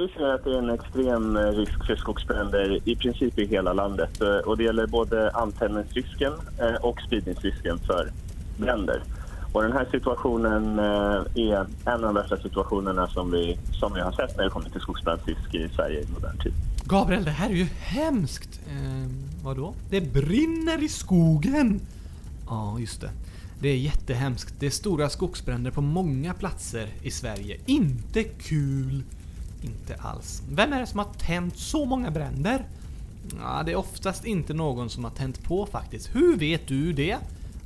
Vi ser att det är en extrem eh, risk för skogsbränder i princip i hela landet. Eh, och det gäller både antändningsrisken eh, och spridningsrisken för bränder. Och den här situationen är en av de värsta situationerna som vi, som vi har sett när det kommer till skogsbrandsrisk i Sverige i modern tid. Gabriel, det här är ju hemskt! Eh, vadå? Det brinner i skogen! Ja, just det. Det är jättehemskt. Det är stora skogsbränder på många platser i Sverige. Inte kul! Inte alls. Vem är det som har tänt så många bränder? Ja, det är oftast inte någon som har tänt på faktiskt. Hur vet du det?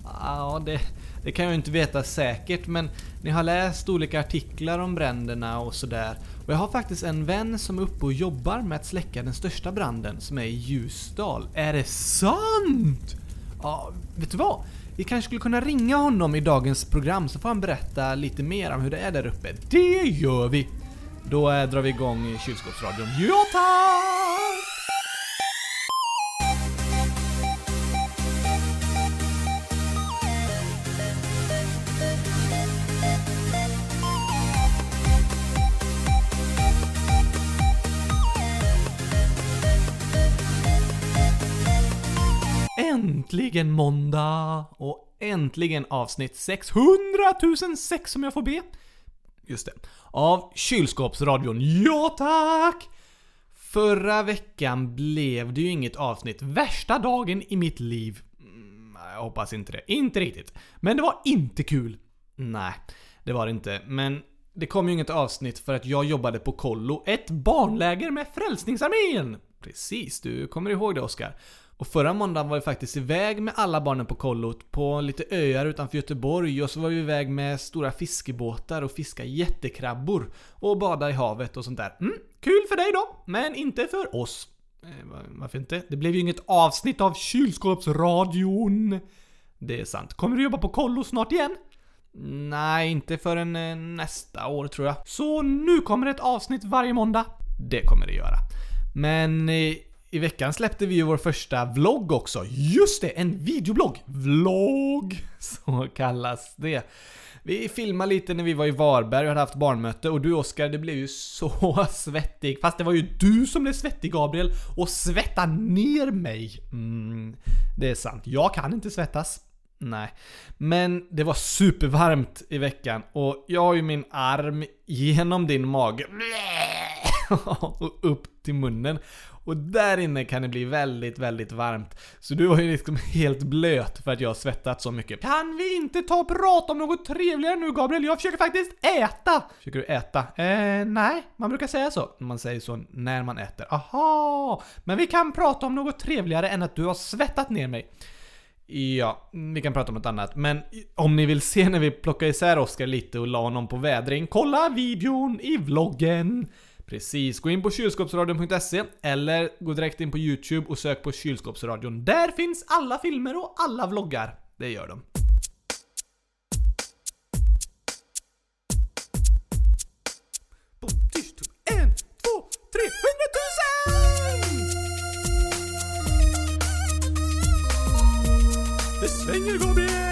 Ja, det, det kan jag inte veta säkert, men ni har läst olika artiklar om bränderna och sådär. Och jag har faktiskt en vän som är uppe och jobbar med att släcka den största branden som är i Ljusdal. Är det sant? Ja, vet du vad? Vi kanske skulle kunna ringa honom i dagens program så får han berätta lite mer om hur det är där uppe. Det gör vi! Då eh, drar vi igång kylskåpsradion. Ja tack! Äntligen måndag! Och äntligen avsnitt 600 006 om jag får be. Just det. Av kylskåpsradion. Ja tack! Förra veckan blev det ju inget avsnitt. Värsta dagen i mitt liv. Mm, jag hoppas inte det. Inte riktigt. Men det var inte kul. Nej, det var det inte. Men det kom ju inget avsnitt för att jag jobbade på kollo, ett barnläger med Frälsningsarmén! Precis, du kommer ihåg det Oskar. Och förra måndagen var vi faktiskt iväg med alla barnen på kollot på lite öar utanför Göteborg och så var vi iväg med stora fiskebåtar och fiska jättekrabbor och bada i havet och sånt där. Mm, kul för dig då, men inte för oss. Eh, varför inte? Det blev ju inget avsnitt av kylskåpsradion. Det är sant. Kommer du jobba på kollo snart igen? Nej, inte förrän eh, nästa år tror jag. Så nu kommer ett avsnitt varje måndag. Det kommer det göra. Men eh, i veckan släppte vi ju vår första vlogg också. Just det, en videoblogg! Vlogg! Så kallas det. Vi filmade lite när vi var i Varberg och hade haft barnmöte och du Oskar, det blev ju så svettig. Fast det var ju du som blev svettig Gabriel och svetta ner mig. Mm, det är sant. Jag kan inte svettas. Nej. Men det var supervarmt i veckan och jag har ju min arm genom din mage och upp till munnen. Och där inne kan det bli väldigt, väldigt varmt. Så du var ju liksom helt blöt för att jag har svettat så mycket. Kan vi inte ta och prata om något trevligare nu Gabriel? Jag försöker faktiskt äta! Försöker du äta? Eh, nej, man brukar säga så. Man säger så när man äter. Aha! Men vi kan prata om något trevligare än att du har svettat ner mig. Ja, vi kan prata om något annat. Men om ni vill se när vi plockar isär Oskar lite och la honom på vädring, kolla videon i vloggen! Precis, gå in på kylskåpsradion.se eller gå direkt in på YouTube och sök på kylskåpsradion. Där finns alla filmer och alla vloggar. Det gör de. En, två, tre, hundratusen! Det svänger Gabriel!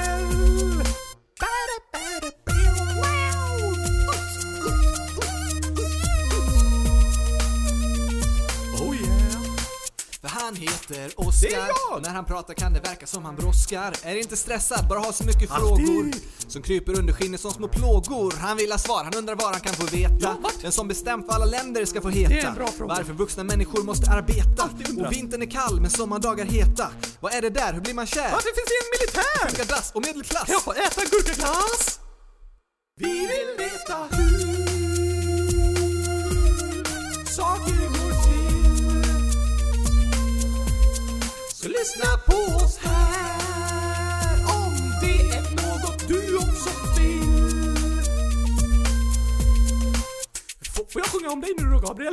Det är jag! när han pratar kan det verka som han brådskar. Är inte stressad, bara har så mycket Alltid! frågor som kryper under skinnet som små plågor. Han vill ha svar, han undrar vad han kan få veta. Ja? Den som bestämt vad alla länder ska få heta. Det är en bra fråga. Varför vuxna människor måste arbeta. Och vintern är kall men sommardagar heta. Vad är det där, hur blir man kär? Varför finns det en militär? Funkar dass och medelklass. Få äta gurkaglass? Vi vill veta hur Så lyssna på oss här om det är något du också vill. Får, får jag sjunga om dig nu då Gabriel?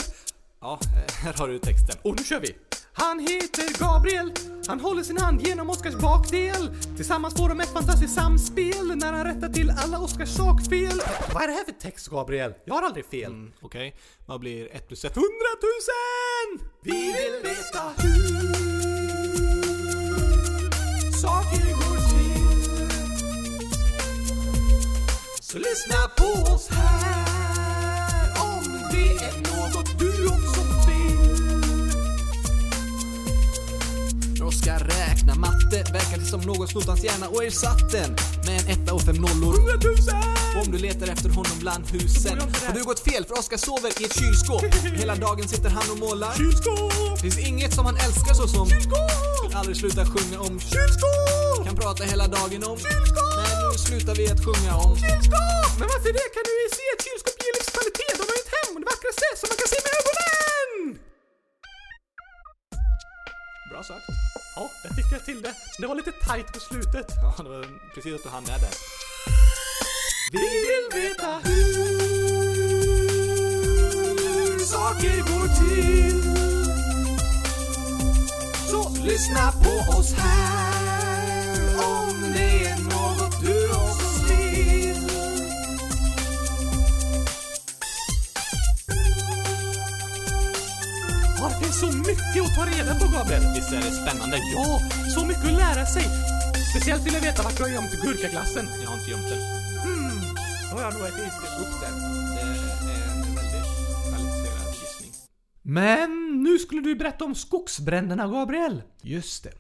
Ja, här har du texten. Och nu kör vi! Han heter Gabriel, han håller sin hand genom Oskars bakdel. Tillsammans får de ett fantastiskt samspel när han rättar till alla Oskars sakfel. Vad är det här för text Gabriel? Jag har aldrig fel. Mm, Okej, vad blir ett plus ett? Hundratusen! Vi vill veta hur saker går till. Så lyssna på oss här om det är något du också som någon snott hans hjärna och ersatt den med en etta och fem nollor. 100 000! Och om du letar efter honom bland husen har du gått fel för Oskar sover i ett kylskåp. Hela dagen sitter han och målar. Kylskåp! Finns inget som han älskar så som Kylskåp! Vill aldrig sluta sjunga om Kylskåp! Kan prata hela dagen om Kylskåp! Men nu slutar vi att sjunga om Kylskåp! Men varför det? Kan du se ett kylskåp ger livskvalitet. De har ju ett hem och det vackraste som man kan se med ögonen! Bra sagt. Ja, där fick jag till det. Det var lite tight på slutet. Ja, det var precis att du hann med där. Vi vill veta hur saker går till. Så lyssna på oss här om det är något det finns så mycket att ta reda på, Gabriel. Visst är det spännande? Ja, så mycket att lära sig. Speciellt vill jag veta vart du har gömt gurkaglassen. Jag har inte gömt den. Hmm, då har jag nog ätit upp den. Det är en väldigt kvalificerad gissning. Men nu skulle du berätta om skogsbränderna, Gabriel. Just det.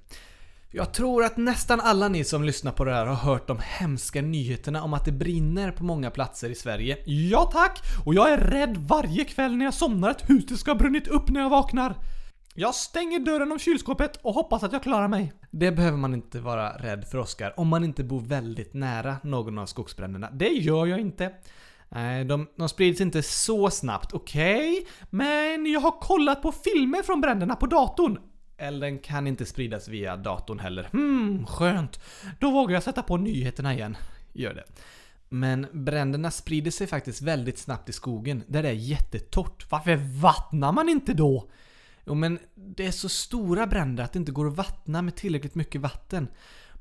Jag tror att nästan alla ni som lyssnar på det här har hört de hemska nyheterna om att det brinner på många platser i Sverige. Ja tack! Och jag är rädd varje kväll när jag somnar att huset ska ha brunnit upp när jag vaknar. Jag stänger dörren om kylskåpet och hoppas att jag klarar mig. Det behöver man inte vara rädd för Oskar, om man inte bor väldigt nära någon av skogsbränderna. Det gör jag inte. Nej, de, de sprids inte så snabbt, okej? Men jag har kollat på filmer från bränderna på datorn. Elden kan inte spridas via datorn heller. Hmm, skönt. Då vågar jag sätta på nyheterna igen. Gör det. Men bränderna sprider sig faktiskt väldigt snabbt i skogen, där det är jättetorrt. Varför vattnar man inte då? Jo men det är så stora bränder att det inte går att vattna med tillräckligt mycket vatten.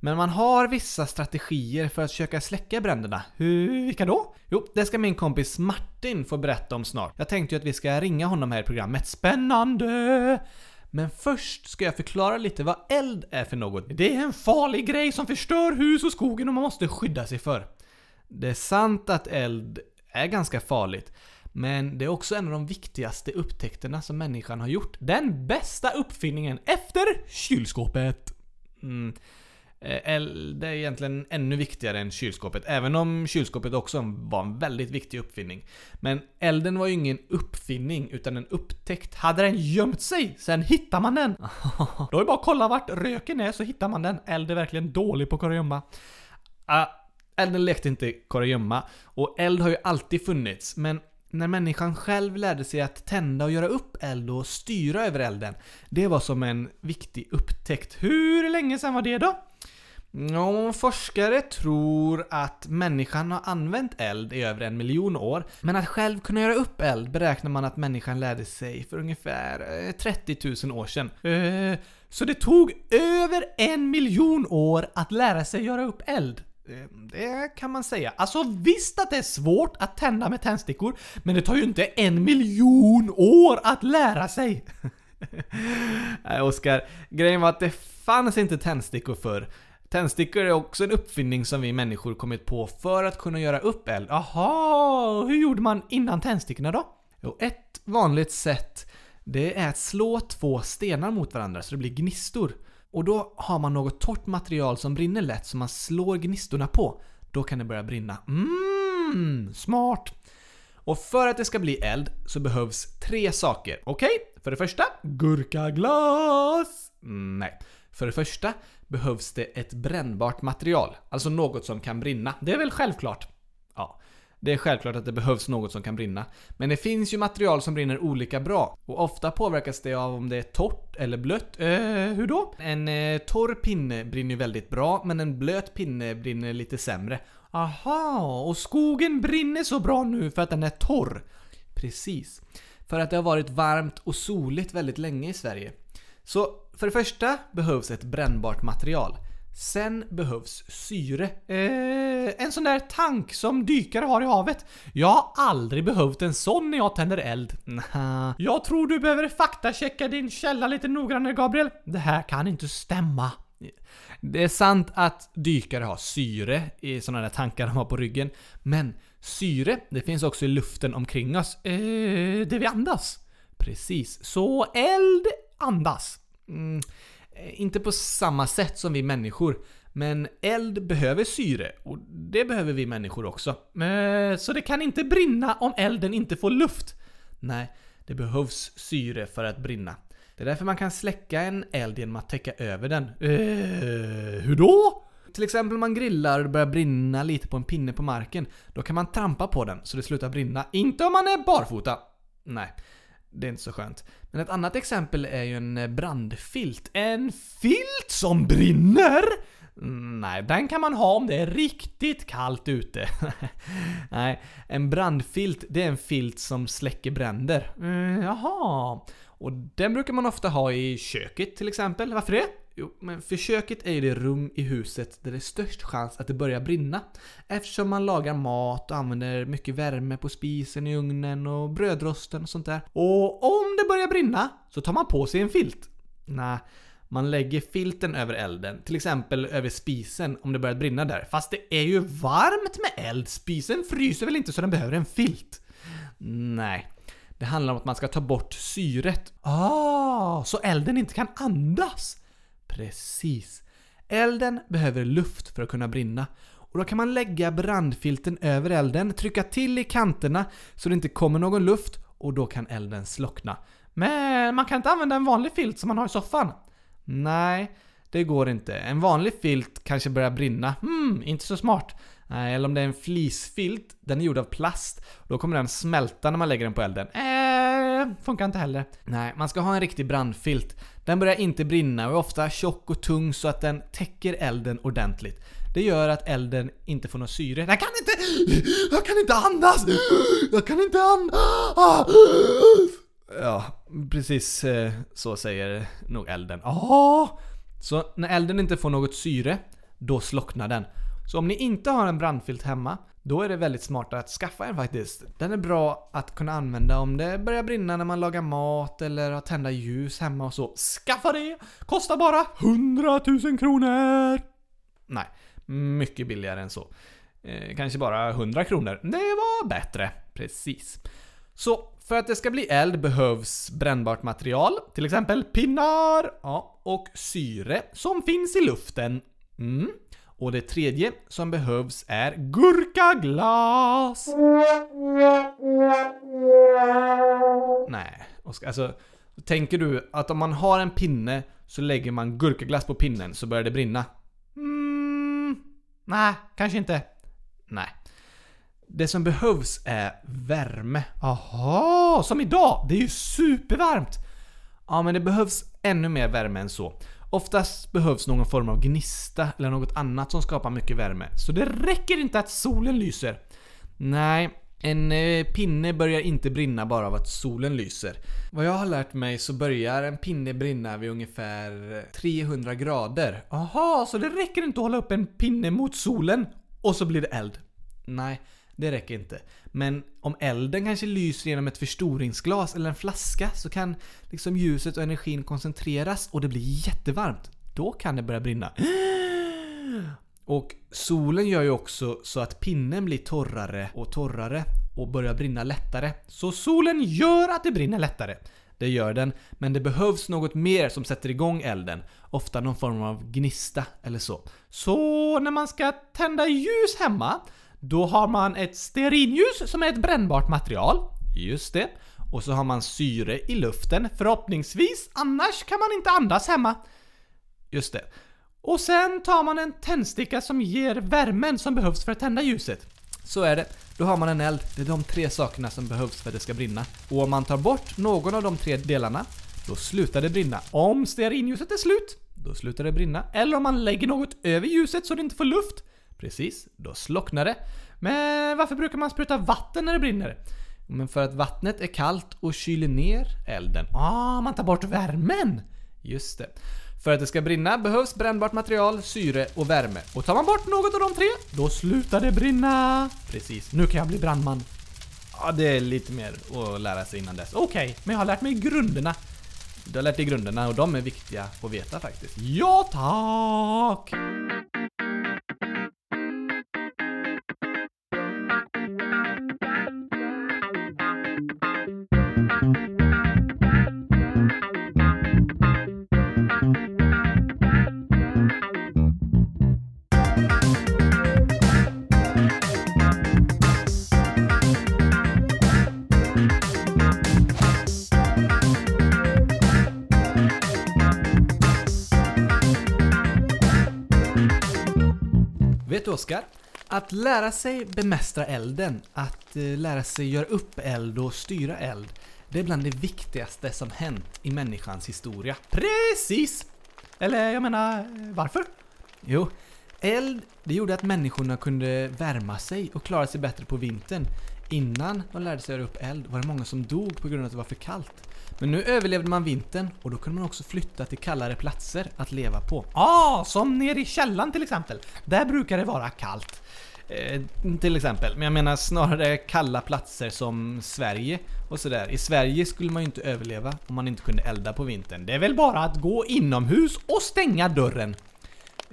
Men man har vissa strategier för att försöka släcka bränderna. Hur, vilka då? Jo, det ska min kompis Martin få berätta om snart. Jag tänkte ju att vi ska ringa honom här i programmet. Spännande! Men först ska jag förklara lite vad eld är för något. Det är en farlig grej som förstör hus och skogen och man måste skydda sig för. Det är sant att eld är ganska farligt. Men det är också en av de viktigaste upptäckterna som människan har gjort. Den bästa uppfinningen efter kylskåpet. Mm. Eh, Eld är egentligen ännu viktigare än kylskåpet, även om kylskåpet också var en väldigt viktig uppfinning. Men elden var ju ingen uppfinning, utan en upptäckt. Hade den gömt sig, sen hittar man den. Då är det bara att kolla vart röken är så hittar man den. Eld är verkligen dålig på kurragömma. Ah, elden lekte inte kurragömma, och eld har ju alltid funnits, men när människan själv lärde sig att tända och göra upp eld och styra över elden, det var som en viktig upptäckt. Hur länge sedan var det då? Ja, forskare tror att människan har använt eld i över en miljon år. Men att själv kunna göra upp eld beräknar man att människan lärde sig för ungefär eh, 30 000 år sedan. Eh, så det tog över en miljon år att lära sig göra upp eld? Eh, det kan man säga. Alltså visst att det är svårt att tända med tändstickor, men det tar ju inte en miljon år att lära sig. Nej Oskar, grejen var att det fanns inte tändstickor förr. Tändstickor är också en uppfinning som vi människor kommit på för att kunna göra upp eld. Aha, hur gjorde man innan tändstickorna då? Jo, ett vanligt sätt det är att slå två stenar mot varandra så det blir gnistor. Och då har man något torrt material som brinner lätt som man slår gnistorna på. Då kan det börja brinna. Mmm, smart. Och för att det ska bli eld så behövs tre saker. Okej? För det första, Gurkaglas! Mm, nej. För det första behövs det ett brännbart material. Alltså något som kan brinna. Det är väl självklart? Ja, det är självklart att det behövs något som kan brinna. Men det finns ju material som brinner olika bra. Och ofta påverkas det av om det är torrt eller blött. Eh, hur då? En eh, torr pinne brinner ju väldigt bra, men en blöt pinne brinner lite sämre. Aha, och skogen brinner så bra nu för att den är torr. Precis. För att det har varit varmt och soligt väldigt länge i Sverige. Så för det första behövs ett brännbart material. Sen behövs syre. Eh, en sån där tank som dykare har i havet. Jag har aldrig behövt en sån när jag tänder eld. Nja, Jag tror du behöver faktachecka din källa lite noggrannare Gabriel. Det här kan inte stämma. Det är sant att dykare har syre i sådana där tankar de har på ryggen. Men syre, det finns också i luften omkring oss. Eh, det vi andas. Precis. Så eld andas. Mm, eh, inte på samma sätt som vi människor. Men eld behöver syre och det behöver vi människor också. Eh, så det kan inte brinna om elden inte får luft? Nej, det behövs syre för att brinna. Det är därför man kan släcka en eld genom att täcka över den. Eh, hur då? Till exempel om man grillar och det börjar brinna lite på en pinne på marken. Då kan man trampa på den så det slutar brinna. Inte om man är barfota. Nej, det är inte så skönt. Men ett annat exempel är ju en eh, brandfilt. En filt som brinner? Nej, den kan man ha om det är riktigt kallt ute. Nej, en brandfilt, det är en filt som släcker bränder. Mm, jaha. Och den brukar man ofta ha i köket till exempel. Varför det? Jo, men för köket är ju det rum i huset där det är störst chans att det börjar brinna. Eftersom man lagar mat och använder mycket värme på spisen i ugnen och brödrosten och sånt där. Och om det börjar brinna så tar man på sig en filt. Nej, man lägger filten över elden, till exempel över spisen om det börjar brinna där. Fast det är ju varmt med eld, spisen fryser väl inte så den behöver en filt? Nej. Det handlar om att man ska ta bort syret. Ah, så elden inte kan andas? Precis. Elden behöver luft för att kunna brinna. Och då kan man lägga brandfilten över elden, trycka till i kanterna så det inte kommer någon luft och då kan elden slockna. Men man kan inte använda en vanlig filt som man har i soffan? Nej, det går inte. En vanlig filt kanske börjar brinna. Hmm, inte så smart. Nej, eller om det är en flisfilt, den är gjord av plast. Då kommer den smälta när man lägger den på elden. Eh, funkar inte heller. Nej, man ska ha en riktig brandfilt. Den börjar inte brinna och är ofta tjock och tung så att den täcker elden ordentligt. Det gör att elden inte får något syre. Jag kan inte... Jag kan inte andas! Jag kan inte andas! Ah! Ja, precis eh, så säger nog elden. Ja. Så när elden inte får något syre, då slocknar den. Så om ni inte har en brandfilt hemma, då är det väldigt smart att skaffa en faktiskt. Den är bra att kunna använda om det börjar brinna när man lagar mat eller har tända ljus hemma och så. Skaffa det! Kostar bara 100 000 kronor! Nej, mycket billigare än så. Eh, kanske bara 100 kronor. Det var bättre. Precis. Så för att det ska bli eld behövs brännbart material, till exempel pinnar ja, och syre som finns i luften. Mm. Och det tredje som behövs är gurkaglas. Nej, Oskar, alltså tänker du att om man har en pinne så lägger man gurkaglass på pinnen så börjar det brinna? Mm, nej, kanske inte. Nej. Det som behövs är värme. Aha, som idag! Det är ju supervarmt! Ja, men det behövs ännu mer värme än så. Oftast behövs någon form av gnista eller något annat som skapar mycket värme. Så det räcker inte att solen lyser. Nej, en eh, pinne börjar inte brinna bara av att solen lyser. Vad jag har lärt mig så börjar en pinne brinna vid ungefär eh, 300 grader. Aha, så det räcker inte att hålla upp en pinne mot solen och så blir det eld? Nej, det räcker inte. Men om elden kanske lyser genom ett förstoringsglas eller en flaska så kan liksom ljuset och energin koncentreras och det blir jättevarmt. Då kan det börja brinna. Och solen gör ju också så att pinnen blir torrare och torrare och börjar brinna lättare. Så solen gör att det brinner lättare. Det gör den, men det behövs något mer som sätter igång elden. Ofta någon form av gnista eller så. Så när man ska tända ljus hemma, då har man ett stearinljus som är ett brännbart material. Just det. Och så har man syre i luften, förhoppningsvis, annars kan man inte andas hemma. Just det. Och sen tar man en tändsticka som ger värmen som behövs för att tända ljuset. Så är det. Då har man en eld. Det är de tre sakerna som behövs för att det ska brinna. Och om man tar bort någon av de tre delarna, då slutar det brinna. Om stearinljuset är slut, då slutar det brinna. Eller om man lägger något över ljuset så det inte får luft. Precis, då slocknar det. Men varför brukar man spruta vatten när det brinner? Men för att vattnet är kallt och kyler ner elden. Ah, man tar bort värmen! Just det. För att det ska brinna behövs brännbart material, syre och värme. Och tar man bort något av de tre, då slutar det brinna. Precis, nu kan jag bli brandman. Ja, det är lite mer att lära sig innan dess. Okej, men jag har lärt mig grunderna. Du har lärt dig grunderna och de är viktiga att veta faktiskt. Ja, tack! Oskar? Att lära sig bemästra elden, att eh, lära sig göra upp eld och styra eld, det är bland det viktigaste som hänt i människans historia. Precis! Eller jag menar, eh, varför? Jo, eld, det gjorde att människorna kunde värma sig och klara sig bättre på vintern. Innan de lärde sig göra upp eld var det många som dog på grund av att det var för kallt. Men nu överlevde man vintern och då kunde man också flytta till kallare platser att leva på. Ah, som nere i källan till exempel. Där brukar det vara kallt. Eh, till exempel. Men jag menar snarare kalla platser som Sverige och sådär. I Sverige skulle man ju inte överleva om man inte kunde elda på vintern. Det är väl bara att gå inomhus och stänga dörren.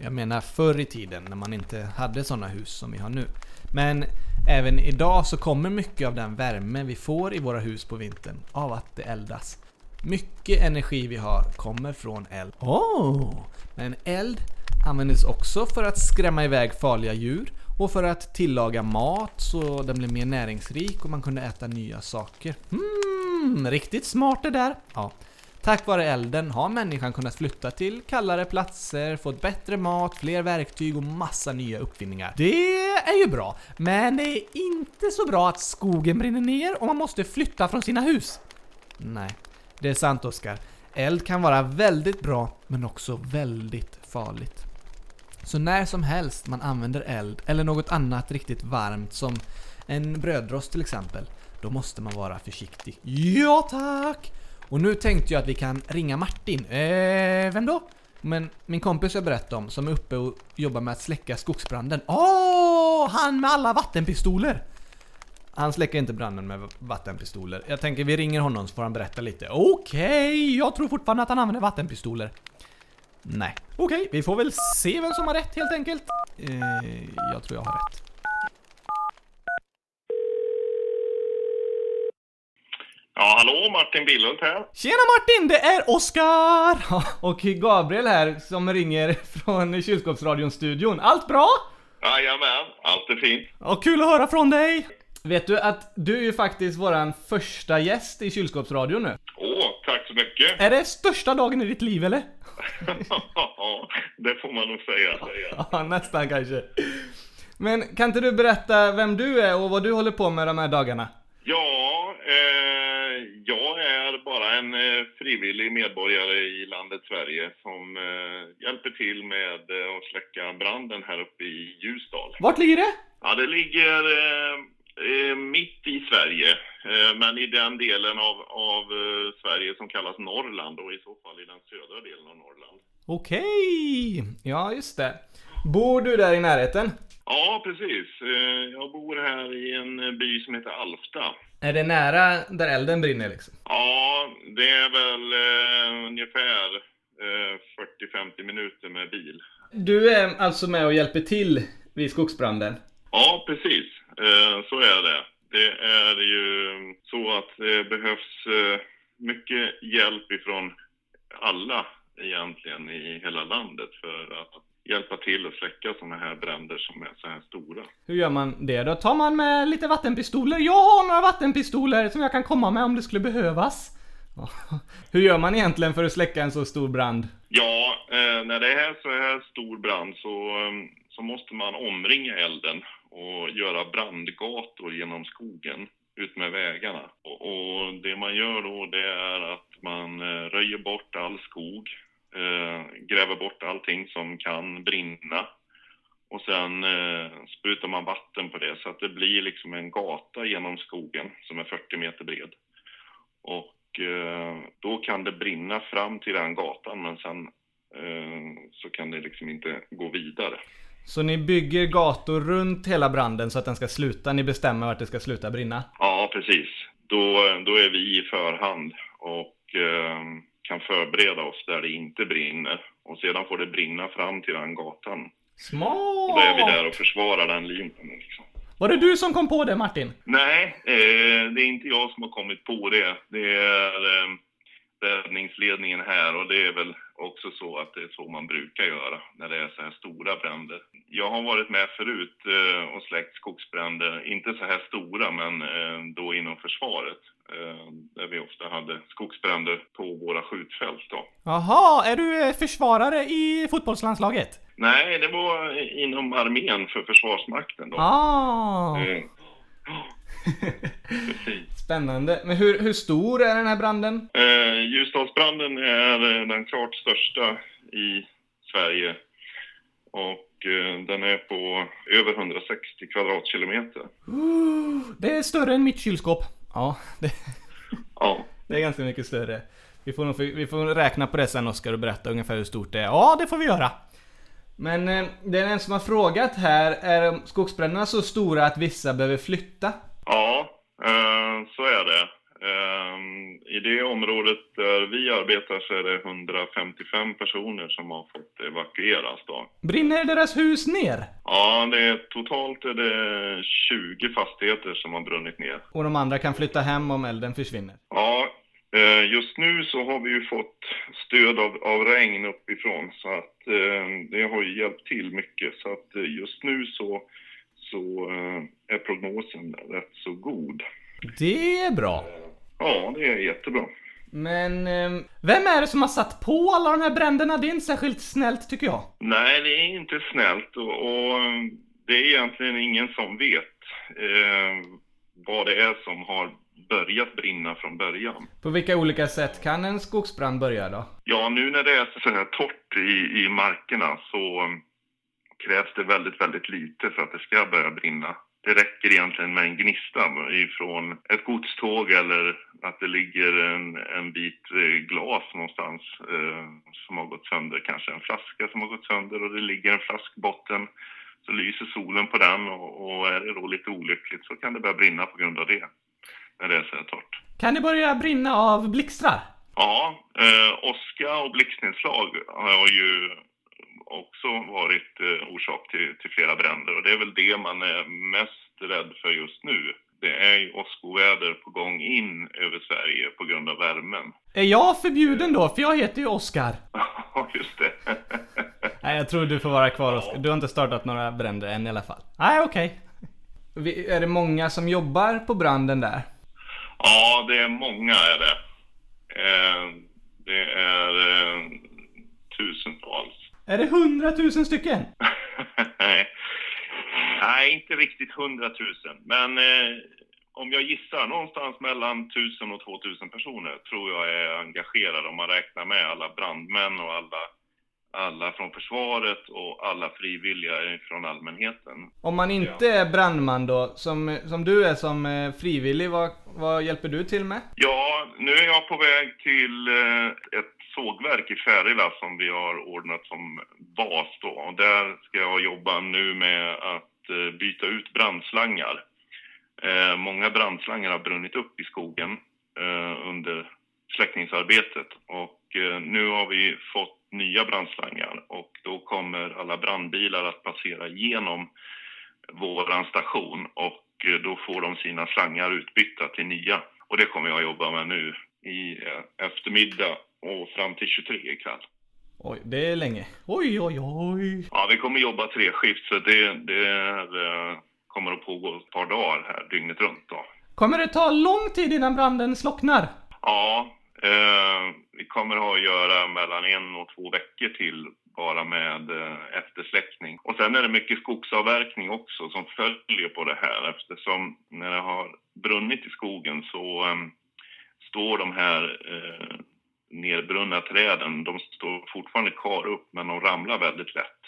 Jag menar förr i tiden när man inte hade sådana hus som vi har nu. Men även idag så kommer mycket av den värme vi får i våra hus på vintern av att det eldas. Mycket energi vi har kommer från eld. Oh. Men eld användes också för att skrämma iväg farliga djur och för att tillaga mat så den blev mer näringsrik och man kunde äta nya saker. Mm, riktigt smart det där. Ja. Tack vare elden har människan kunnat flytta till kallare platser, fått bättre mat, fler verktyg och massa nya uppfinningar. Det är ju bra, men det är inte så bra att skogen brinner ner och man måste flytta från sina hus. Nej, det är sant Oskar. Eld kan vara väldigt bra, men också väldigt farligt. Så när som helst man använder eld, eller något annat riktigt varmt som en brödrost till exempel, då måste man vara försiktig. Ja tack! Och nu tänkte jag att vi kan ringa Martin. Eh, vem då? Men min kompis jag berättade om, som är uppe och jobbar med att släcka skogsbranden. Åh, oh, han med alla vattenpistoler! Han släcker inte branden med vattenpistoler. Jag tänker vi ringer honom så får han berätta lite. Okej, okay, jag tror fortfarande att han använder vattenpistoler. Nej. Okej, okay, vi får väl se vem som har rätt helt enkelt. Eh, jag tror jag har rätt. Ja, hallå, Martin Billund här. Tjena Martin, det är Oskar! Och Gabriel här som ringer från kylskåpsradion-studion. Allt bra? Jajamän, allt är fint. Och kul att höra från dig! Vet du att du är ju faktiskt våran första gäst i kylskåpsradion nu? Åh, tack så mycket! Är det största dagen i ditt liv eller? ja, det får man nog säga. ja, nästan kanske. Men kan inte du berätta vem du är och vad du håller på med de här dagarna? Ja, eh, jag är bara en eh, frivillig medborgare i landet Sverige som eh, hjälper till med eh, att släcka branden här uppe i Ljusdal. Vart ligger det? Ja, det ligger mitt i Sverige, men i den delen av, av Sverige som kallas Norrland och i så fall i den södra delen av Norrland. Okej, ja just det. Bor du där i närheten? Ja, precis. Jag bor en by som heter Alfta. Är det nära där elden brinner liksom? Ja, det är väl eh, ungefär eh, 40-50 minuter med bil. Du är alltså med och hjälper till vid skogsbranden? Ja, precis. Eh, så är det. Det är ju så att det behövs eh, mycket hjälp ifrån alla egentligen i hela landet för att hjälpa till att släcka sådana här bränder som är så här stora. Hur gör man det då? Tar man med lite vattenpistoler? Jag har några vattenpistoler som jag kan komma med om det skulle behövas. Hur gör man egentligen för att släcka en så stor brand? Ja, eh, när det är så här stor brand så, eh, så måste man omringa elden och göra brandgator genom skogen ut med vägarna. Och, och det man gör då det är att man eh, röjer bort all skog gräver bort allting som kan brinna. Och sen eh, sprutar man vatten på det så att det blir liksom en gata genom skogen som är 40 meter bred. Och eh, då kan det brinna fram till den gatan men sen eh, så kan det liksom inte gå vidare. Så ni bygger gator runt hela branden så att den ska sluta? Ni bestämmer vart det ska sluta brinna? Ja, precis. Då, då är vi i förhand och eh, kan förbereda oss där det inte brinner. Och sedan får det brinna fram till den gatan. Smart! Och då är vi där och försvarar den linjen. Liksom. Var det du som kom på det Martin? Nej, eh, det är inte jag som har kommit på det. Det är eh, räddningsledningen här och det är väl också så att det är så man brukar göra när det är så här stora bränder. Jag har varit med förut eh, och släckt skogsbränder, inte så här stora men eh, då inom försvaret. Eh, där vi ofta hade skogsbränder på våra skjutfält då. Jaha, är du försvarare i fotbollslandslaget? Nej, det var inom armén för Försvarsmakten då. Ah! Eh. Spännande. Men hur, hur stor är den här branden? Eh, Ljusdalsbranden är eh, den klart största i Sverige. Och eh, den är på över 160 kvadratkilometer. Det är större än mitt kylskåp. Ja, det, Ja. det är ganska mycket större. Vi får, nog, vi får räkna på det sen Oskar och berätta ungefär hur stort det är. Ja, det får vi göra. Men eh, det är en som har frågat här, är skogsbränderna så stora att vissa behöver flytta? Ja, eh, så är det. Eh, I det området där vi arbetar så är det 155 personer som har fått evakueras då. Brinner deras hus ner? Ja, det är, totalt är det 20 fastigheter som har brunnit ner. Och de andra kan flytta hem om elden försvinner? Ja, eh, just nu så har vi ju fått stöd av, av regn uppifrån så att eh, det har ju hjälpt till mycket. Så att eh, just nu så, så är prognosen rätt så god. Det är bra. Ja, det är jättebra. Men eh, vem är det som har satt på alla de här bränderna? Det är inte särskilt snällt tycker jag. Nej, det är inte snällt och, och det är egentligen ingen som vet eh, vad det är som har börjat brinna från början. På vilka olika sätt kan en skogsbrand börja då? Ja, nu när det är så här torrt i, i markerna så um, krävs det väldigt, väldigt lite för att det ska börja brinna. Det räcker egentligen med en gnista ifrån ett godståg eller att det ligger en, en bit eh, glas någonstans eh, som har gått sönder, kanske en flaska som har gått sönder och det ligger en flaskbotten. Så lyser solen på den och, och är det då lite olyckligt så kan det börja brinna på grund av det. När det är så här torrt. Kan det börja brinna av blixtrar? Ja, eh, åska och blixtnedslag har ju också varit eh, orsak till, till flera bränder och det är väl det man är mest rädd för just nu. Det är ju åskoväder på gång in över Sverige på grund av värmen. Är jag förbjuden då? För jag heter ju Oskar. Ja, just det. Nej, jag tror du får vara kvar Oskar. Du har inte startat några bränder än i alla fall. Nej, okej. Vi- Är det många som jobbar på branden där? Ja, det är många är det. Eh, det är eh, tusentals. Är det hundratusen stycken? Nej. Nej, inte riktigt hundratusen. Men eh, om jag gissar, någonstans mellan tusen och två tusen personer tror jag är engagerade om man räknar med alla brandmän och alla, alla från försvaret och alla frivilliga från allmänheten. Om man inte är brandman då, som, som du är som eh, frivillig, vad, vad hjälper du till med? Ja, nu är jag på väg till eh, ett sågverk i Färila som vi har ordnat som bas då. Och där ska jag jobba nu med att eh, byta ut brandslangar. Eh, många brandslangar har brunnit upp i skogen eh, under släckningsarbetet och eh, nu har vi fått nya brandslangar och då kommer alla brandbilar att passera genom våran station och eh, då får de sina slangar utbytta till nya. Och det kommer jag jobba med nu i eh, eftermiddag och fram till 23 ikväll. Oj, det är länge. Oj, oj, oj. Ja, vi kommer jobba tre skift så det, det kommer att pågå ett par dagar här dygnet runt då. Kommer det ta lång tid innan branden slocknar? Ja, eh, vi kommer ha att göra mellan en och två veckor till bara med eh, eftersläckning. Och sen är det mycket skogsavverkning också som följer på det här eftersom när det har brunnit i skogen så eh, står de här eh, nedbrunna träden, de står fortfarande kvar upp men de ramlar väldigt lätt.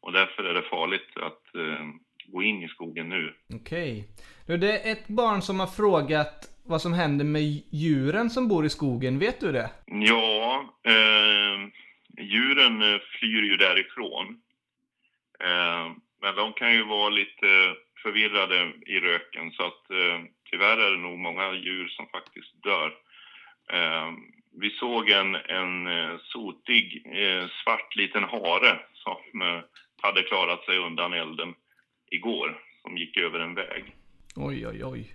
Och därför är det farligt att eh, gå in i skogen nu. Okej. Nu, det är ett barn som har frågat vad som händer med djuren som bor i skogen. Vet du det? Ja, eh, djuren eh, flyr ju därifrån. Eh, men de kan ju vara lite förvirrade i röken så att eh, tyvärr är det nog många djur som faktiskt dör. Vi såg en, en eh, sotig eh, svart liten hare som eh, hade klarat sig undan elden igår, som gick över en väg. Oj, oj, oj.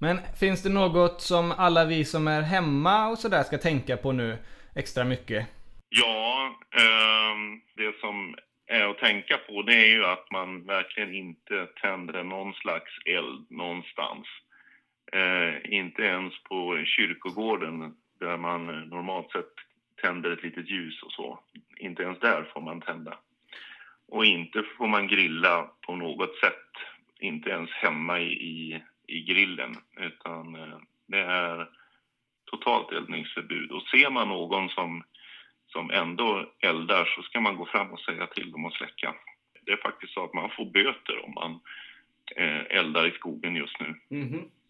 Men finns det något som alla vi som är hemma och sådär ska tänka på nu extra mycket? Ja, ehm, det som är att tänka på det är ju att man verkligen inte tänder någon slags eld någonstans. Eh, inte ens på kyrkogården där man normalt sett tänder ett litet ljus och så. Inte ens där får man tända. Och inte får man grilla på något sätt, inte ens hemma i, i, i grillen, utan eh, det är totalt eldningsförbud. Och ser man någon som, som ändå eldar så ska man gå fram och säga till dem att släcka. Det är faktiskt så att man får böter om man eldar i skogen just nu.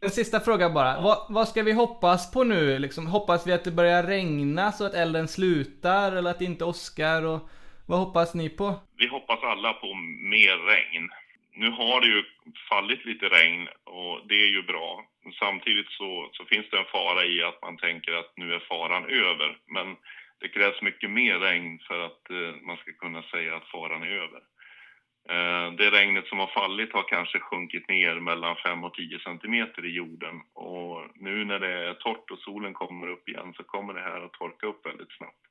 En sista fråga bara. Vad, vad ska vi hoppas på nu? Liksom, hoppas vi att det börjar regna så att elden slutar eller att det inte åskar? Och vad hoppas ni på? Vi hoppas alla på mer regn. Nu har det ju fallit lite regn och det är ju bra. Samtidigt så, så finns det en fara i att man tänker att nu är faran över. Men det krävs mycket mer regn för att eh, man ska kunna säga att faran är över. Eh, det regnet som har fallit har kanske sjunkit ner mellan 5 och 10 centimeter i jorden. Och nu när det är torrt och solen kommer upp igen så kommer det här att torka upp väldigt snabbt.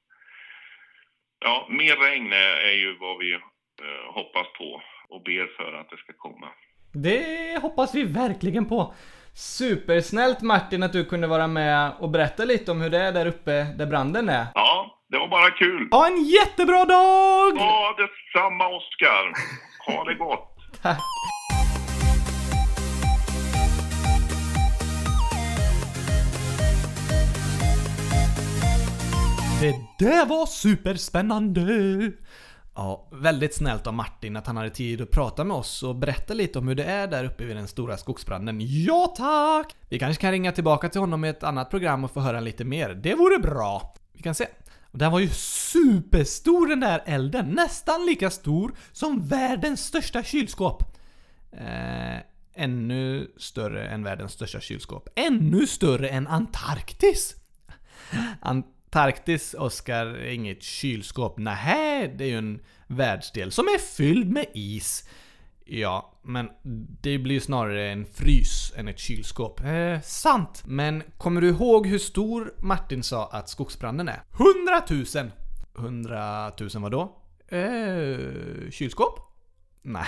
Ja, mer regn är, ju vad vi eh, hoppas på och ber för att det ska komma. Det hoppas vi verkligen på. Supersnällt Martin att du kunde vara med och berätta lite om hur det är där uppe där branden är. Ja, det var bara kul. Ha en jättebra dag! Ja, detsamma Oskar. Ha det gott. Tack. Det där var superspännande! Ja, väldigt snällt av Martin att han hade tid att prata med oss och berätta lite om hur det är där uppe vid den stora skogsbranden. Ja tack! Vi kanske kan ringa tillbaka till honom i ett annat program och få höra lite mer. Det vore bra! Vi kan se. Och den var ju superstor den där elden, nästan lika stor som världens största kylskåp. Eh, ännu större än världens största kylskåp. Ännu större än Antarktis! Antarktis, Oskar, är inget kylskåp. Nähä, det är ju en världsdel som är fylld med is. Ja, men det blir ju snarare en frys än ett kylskåp. Eh, sant! Men kommer du ihåg hur stor Martin sa att skogsbranden är? Hundratusen! 100 000 vadå? Eh, kylskåp? Nej.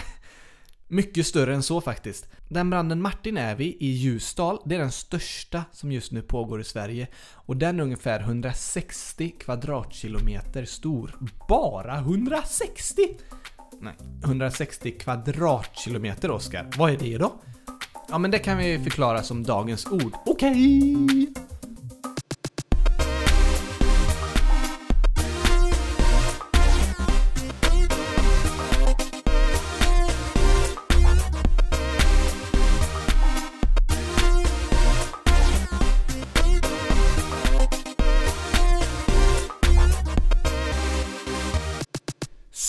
Mycket större än så faktiskt. Den branden Martin är vid i Ljusdal, det är den största som just nu pågår i Sverige. Och den är ungefär 160 kvadratkilometer stor. Bara 160? Nej, 160 kvadratkilometer Oskar. Vad är det då? Ja men det kan vi förklara som dagens ord. Okej!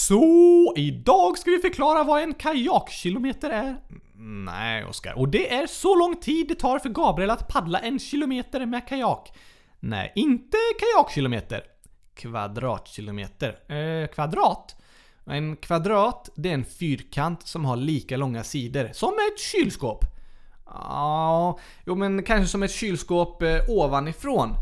Så, idag ska vi förklara vad en kajakkilometer är. Nej Oskar. Och det är så lång tid det tar för Gabriel att paddla en kilometer med kajak. Nej, Inte kajakkilometer. kvadratkilometer. Eh, kvadrat? En kvadrat, det är en fyrkant som har lika långa sidor. Som ett kylskåp. Ja, jo men kanske som ett kylskåp eh, ovanifrån.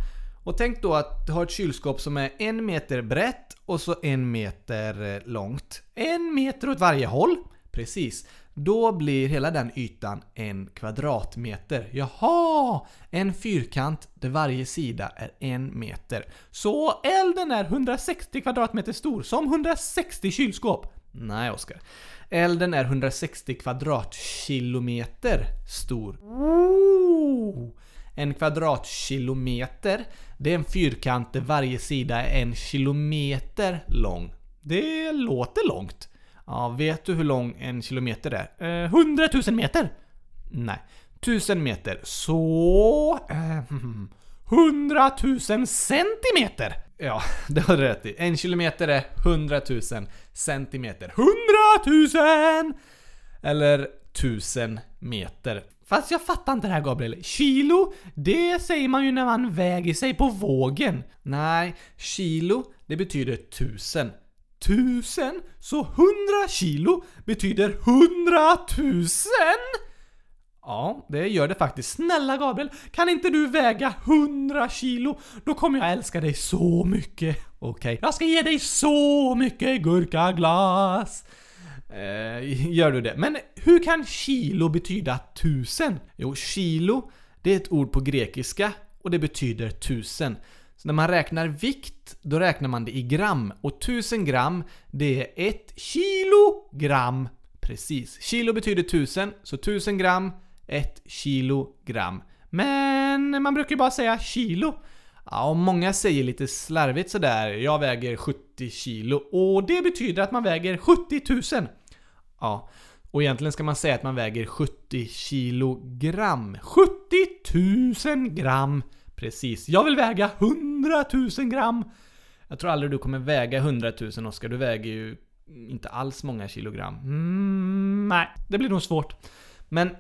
Och tänk då att du har ett kylskåp som är en meter brett och så en meter eh, långt. En meter åt varje håll. Precis. Då blir hela den ytan en kvadratmeter. Jaha! En fyrkant där varje sida är en meter. Så elden är 160 kvadratmeter stor, som 160 kylskåp. Nej, Oskar. Elden är 160 kvadratkilometer stor. Ooh. En kvadratkilometer, det är en fyrkant där varje sida är en kilometer lång. Det låter långt. Ja, vet du hur lång en kilometer är? Eh, 100 000 meter. Nej. Tusen meter. Så... Eh, 100 000 centimeter. Ja, det har du rätt i. En kilometer är 100 000 centimeter. 100 000! Eller 1000 meter. Fast jag fattar inte det här Gabriel. Kilo, det säger man ju när man väger sig på vågen. Nej, kilo, det betyder tusen. Tusen? Så 100 kilo betyder hundratusen? Ja, det gör det faktiskt. Snälla Gabriel, kan inte du väga 100 kilo? Då kommer jag älska dig så mycket. Okej. Jag ska ge dig så mycket gurkaglass. Eh, gör du det? Men hur kan kilo betyda tusen? Jo, kilo, det är ett ord på grekiska och det betyder tusen. Så när man räknar vikt, då räknar man det i gram. Och tusen gram, det är ett kilogram. Precis. Kilo betyder tusen, så tusen gram, ett kilogram. Men man brukar ju bara säga kilo. Ja, och många säger lite slarvigt sådär, jag väger 70 kilo och det betyder att man väger 70 000. Ja, och egentligen ska man säga att man väger 70 kilogram. 70 000 gram! Precis. Jag vill väga 100 000 gram! Jag tror aldrig du kommer väga 100 000 Oskar, du väger ju inte alls många kilogram. Mm, nej, det blir nog svårt. Men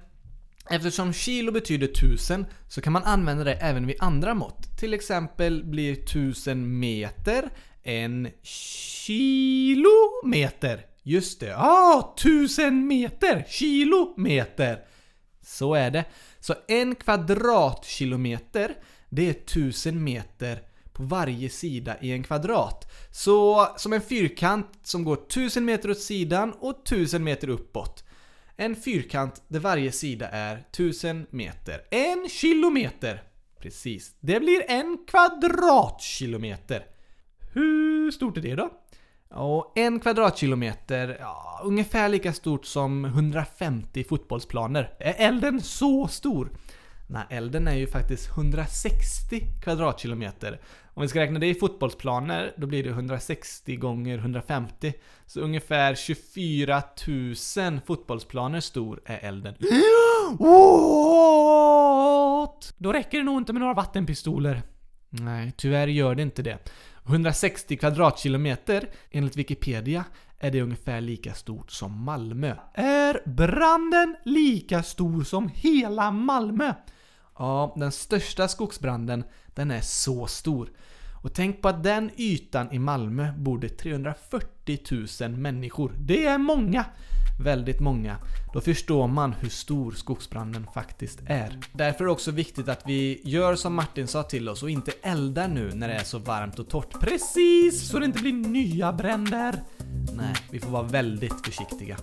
Eftersom kilo betyder tusen så kan man använda det även vid andra mått. Till exempel blir tusen meter en kilometer. Just det, ah, tusen meter! Kilometer! Så är det. Så en kvadratkilometer, det är tusen meter på varje sida i en kvadrat. Så som en fyrkant som går tusen meter åt sidan och tusen meter uppåt. En fyrkant där varje sida är tusen meter. En kilometer! Precis. Det blir en kvadratkilometer. Hur stort är det då? Och en kvadratkilometer, ja, ungefär lika stort som 150 fotbollsplaner. Är elden så stor? Nej, elden är ju faktiskt 160 kvadratkilometer. Om vi ska räkna det i fotbollsplaner, då blir det 160 gånger 150. Så ungefär 24 000 fotbollsplaner stor är elden. What? Då räcker det nog inte med några vattenpistoler. Nej, tyvärr gör det inte det. 160 kvadratkilometer, enligt Wikipedia, är det ungefär lika stort som Malmö. Är branden lika stor som hela Malmö? Ja, den största skogsbranden, den är så stor. Och tänk på att den ytan i Malmö bor det 340 000 människor. Det är många! Väldigt många. Då förstår man hur stor skogsbranden faktiskt är. Därför är det också viktigt att vi gör som Martin sa till oss och inte eldar nu när det är så varmt och torrt. Precis! Så det inte blir nya bränder. Nej, vi får vara väldigt försiktiga.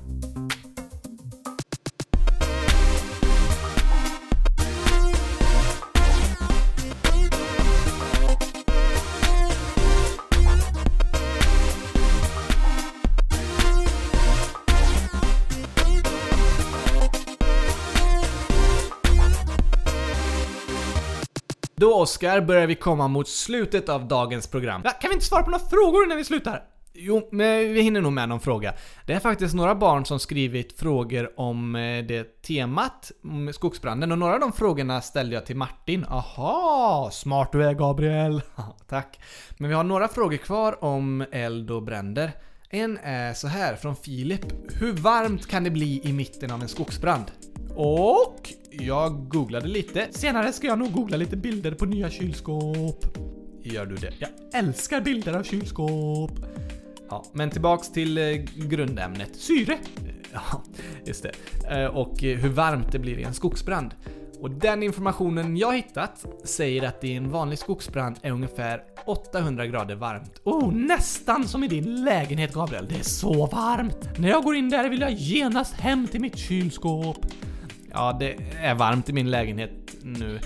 Då Oskar börjar vi komma mot slutet av dagens program. Ja, kan vi inte svara på några frågor innan vi slutar? Jo, men vi hinner nog med någon fråga. Det är faktiskt några barn som skrivit frågor om eh, det temat, om skogsbranden, och några av de frågorna ställde jag till Martin. Aha, smart du är Gabriel! Tack. Men vi har några frågor kvar om eld och bränder. En är så här från Filip. Hur varmt kan det bli i mitten av en skogsbrand? Och jag googlade lite. Senare ska jag nog googla lite bilder på nya kylskåp. Gör du det? Jag älskar bilder av kylskåp. Ja, men tillbaks till eh, grundämnet. Syre! Ja, just det. Eh, och eh, hur varmt det blir i en skogsbrand. Och den informationen jag hittat säger att det i en vanlig skogsbrand är ungefär 800 grader varmt. Oh, nästan som i din lägenhet Gabriel. Det är så varmt! När jag går in där vill jag genast hem till mitt kylskåp. Ja, det är varmt i min lägenhet nu.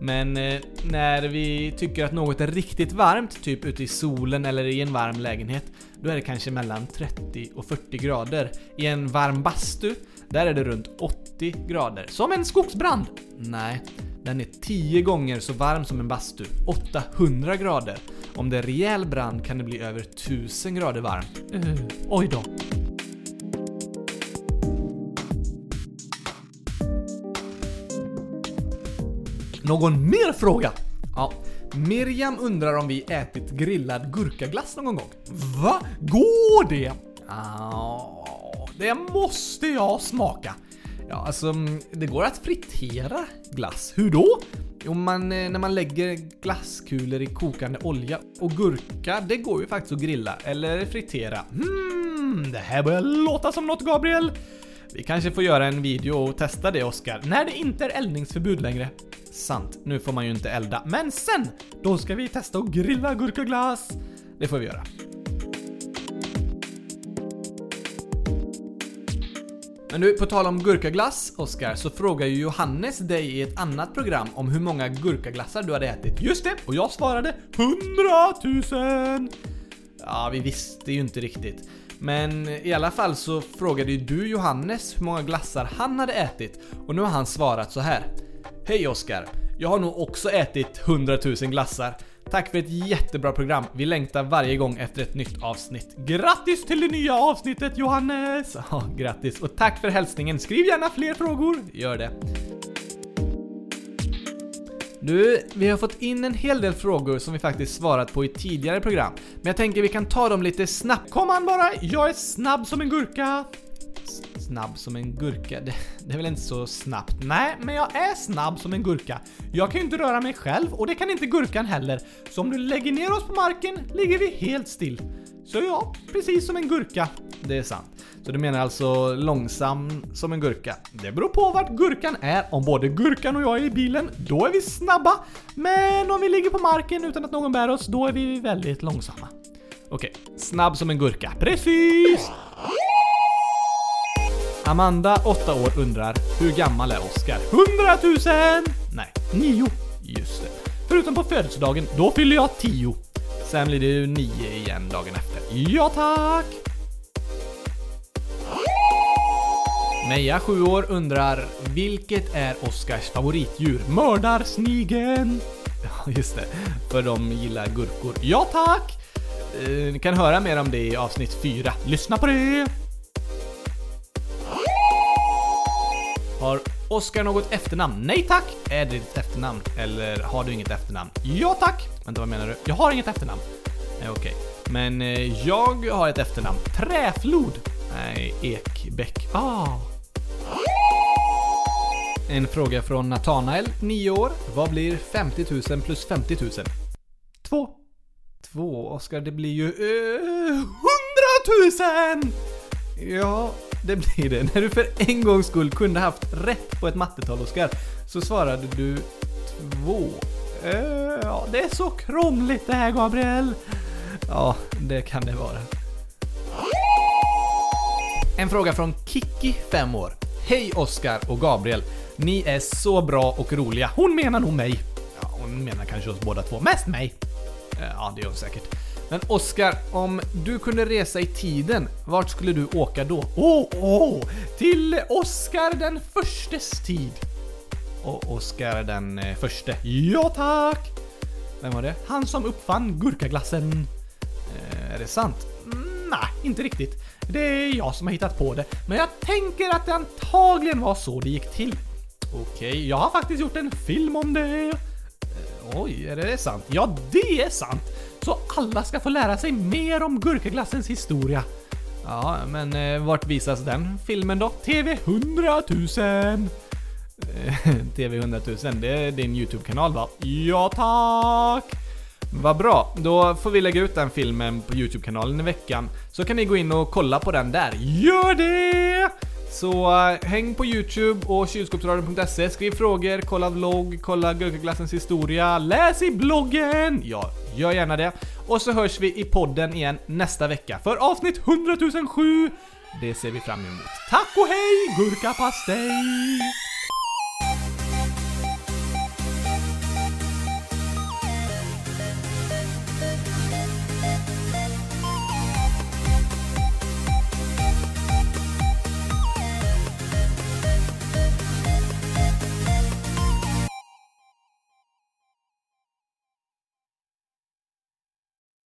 Men eh, när vi tycker att något är riktigt varmt, typ ute i solen eller i en varm lägenhet, då är det kanske mellan 30 och 40 grader. I en varm bastu, där är det runt 80 grader. Som en skogsbrand! Nej, den är 10 gånger så varm som en bastu. 800 grader. Om det är rejäl brand kan det bli över 1000 grader varmt. Uh, eh, oj då. Någon mer fråga? Ja. Miriam undrar om vi ätit grillad gurkaglass någon gång. Va? Går det? Ja, det måste jag smaka. Ja, alltså det går att fritera glass. Hur då? Jo, man, eh, när man lägger glasskulor i kokande olja. Och gurka, det går ju faktiskt att grilla eller fritera. Hmm, det här börjar låta som något Gabriel. Vi kanske får göra en video och testa det Oskar, när det inte är eldningsförbud längre. Sant, nu får man ju inte elda. Men sen! Då ska vi testa att grilla gurkaglass! Det får vi göra. Men du, på tal om gurkaglass, Oskar, så frågar ju Johannes dig i ett annat program om hur många gurkaglassar du hade ätit. Just det, och jag svarade 100 000! Ja, vi visste ju inte riktigt. Men i alla fall så frågade ju du Johannes hur många glassar han hade ätit och nu har han svarat så här. Hej Oskar! Jag har nog också ätit 100 000 glassar. Tack för ett jättebra program. Vi längtar varje gång efter ett nytt avsnitt. Grattis till det nya avsnittet Johannes! Ja, grattis och tack för hälsningen. Skriv gärna fler frågor. Gör det. Du, vi har fått in en hel del frågor som vi faktiskt svarat på i tidigare program. Men jag tänker vi kan ta dem lite snabbt. Kom an bara, jag är snabb som en gurka. Snabb som en gurka? Det, det är väl inte så snabbt? Nej, men jag är snabb som en gurka. Jag kan ju inte röra mig själv och det kan inte gurkan heller. Så om du lägger ner oss på marken ligger vi helt still. Så ja, precis som en gurka. Det är sant. Så du menar alltså långsam som en gurka? Det beror på vart gurkan är. Om både gurkan och jag är i bilen, då är vi snabba. Men om vi ligger på marken utan att någon bär oss, då är vi väldigt långsamma. Okej, snabb som en gurka. Precis! Amanda, 8 år, undrar hur gammal är Oskar? 100 000! Nej, 9. just det. Förutom på födelsedagen, då fyller jag 10. Sen blir det ju 9 igen dagen efter. Ja tack! Meja, 7 år, undrar vilket är Oskars favoritdjur? Mördarsnigeln! Ja, just det. För de gillar gurkor. Ja tack! Eh, ni kan höra mer om det i avsnitt 4. Lyssna på det! Har Oskar något efternamn? Nej tack! Är det ditt efternamn? Eller har du inget efternamn? Ja tack! Vänta, vad menar du? Jag har inget efternamn. Nej, okej. Men eh, jag har ett efternamn. Träflod. Nej, Ekbäck. Ah. En fråga från Nathanael, 9 år. Vad blir 50 000 plus 50 000? Två. Två, Oskar, det blir ju... Eh, Hundratusen! Ja, det blir det. När du för en gångs skull kunde haft rätt på ett mattetal, Oskar, så svarade du två. Eh, ja, det är så krångligt det här Gabriel. Ja, det kan det vara. En fråga från Kiki, 5 år. Hej Oskar och Gabriel. Ni är så bra och roliga. Hon menar nog mig. Ja, hon menar kanske oss båda två. Mest mig. Eh, ja, det gör hon säkert. Men Oskar, om du kunde resa i tiden, vart skulle du åka då? Åh, oh, oh, till Oskar den förstes tid. Och Oskar den eh, förste. Ja tack! Vem var det? Han som uppfann gurkaglassen. Eh, är det sant? Mm, nej, inte riktigt. Det är jag som har hittat på det. Men jag tänker att det antagligen var så det gick till. Okej, Jag har faktiskt gjort en film om det oj, är det sant? Ja, det är sant! Så alla ska få lära sig mer om gurkaglassens historia. Ja, men eh, vart visas den filmen då? TV 100 000! TV 100 000, det är din YouTube-kanal va? Ja tack! Vad bra, då får vi lägga ut den filmen på YouTube-kanalen i veckan. Så kan ni gå in och kolla på den där. Gör det! Så eh, häng på YouTube och kylskåpsradion.se, skriv frågor, kolla vlogg, kolla gurkaglassens historia, Läs i bloggen! Ja, gör gärna det. Och så hörs vi i podden igen nästa vecka för Avsnitt 100 007! det ser vi fram emot. Tack och hej, gurkapastej!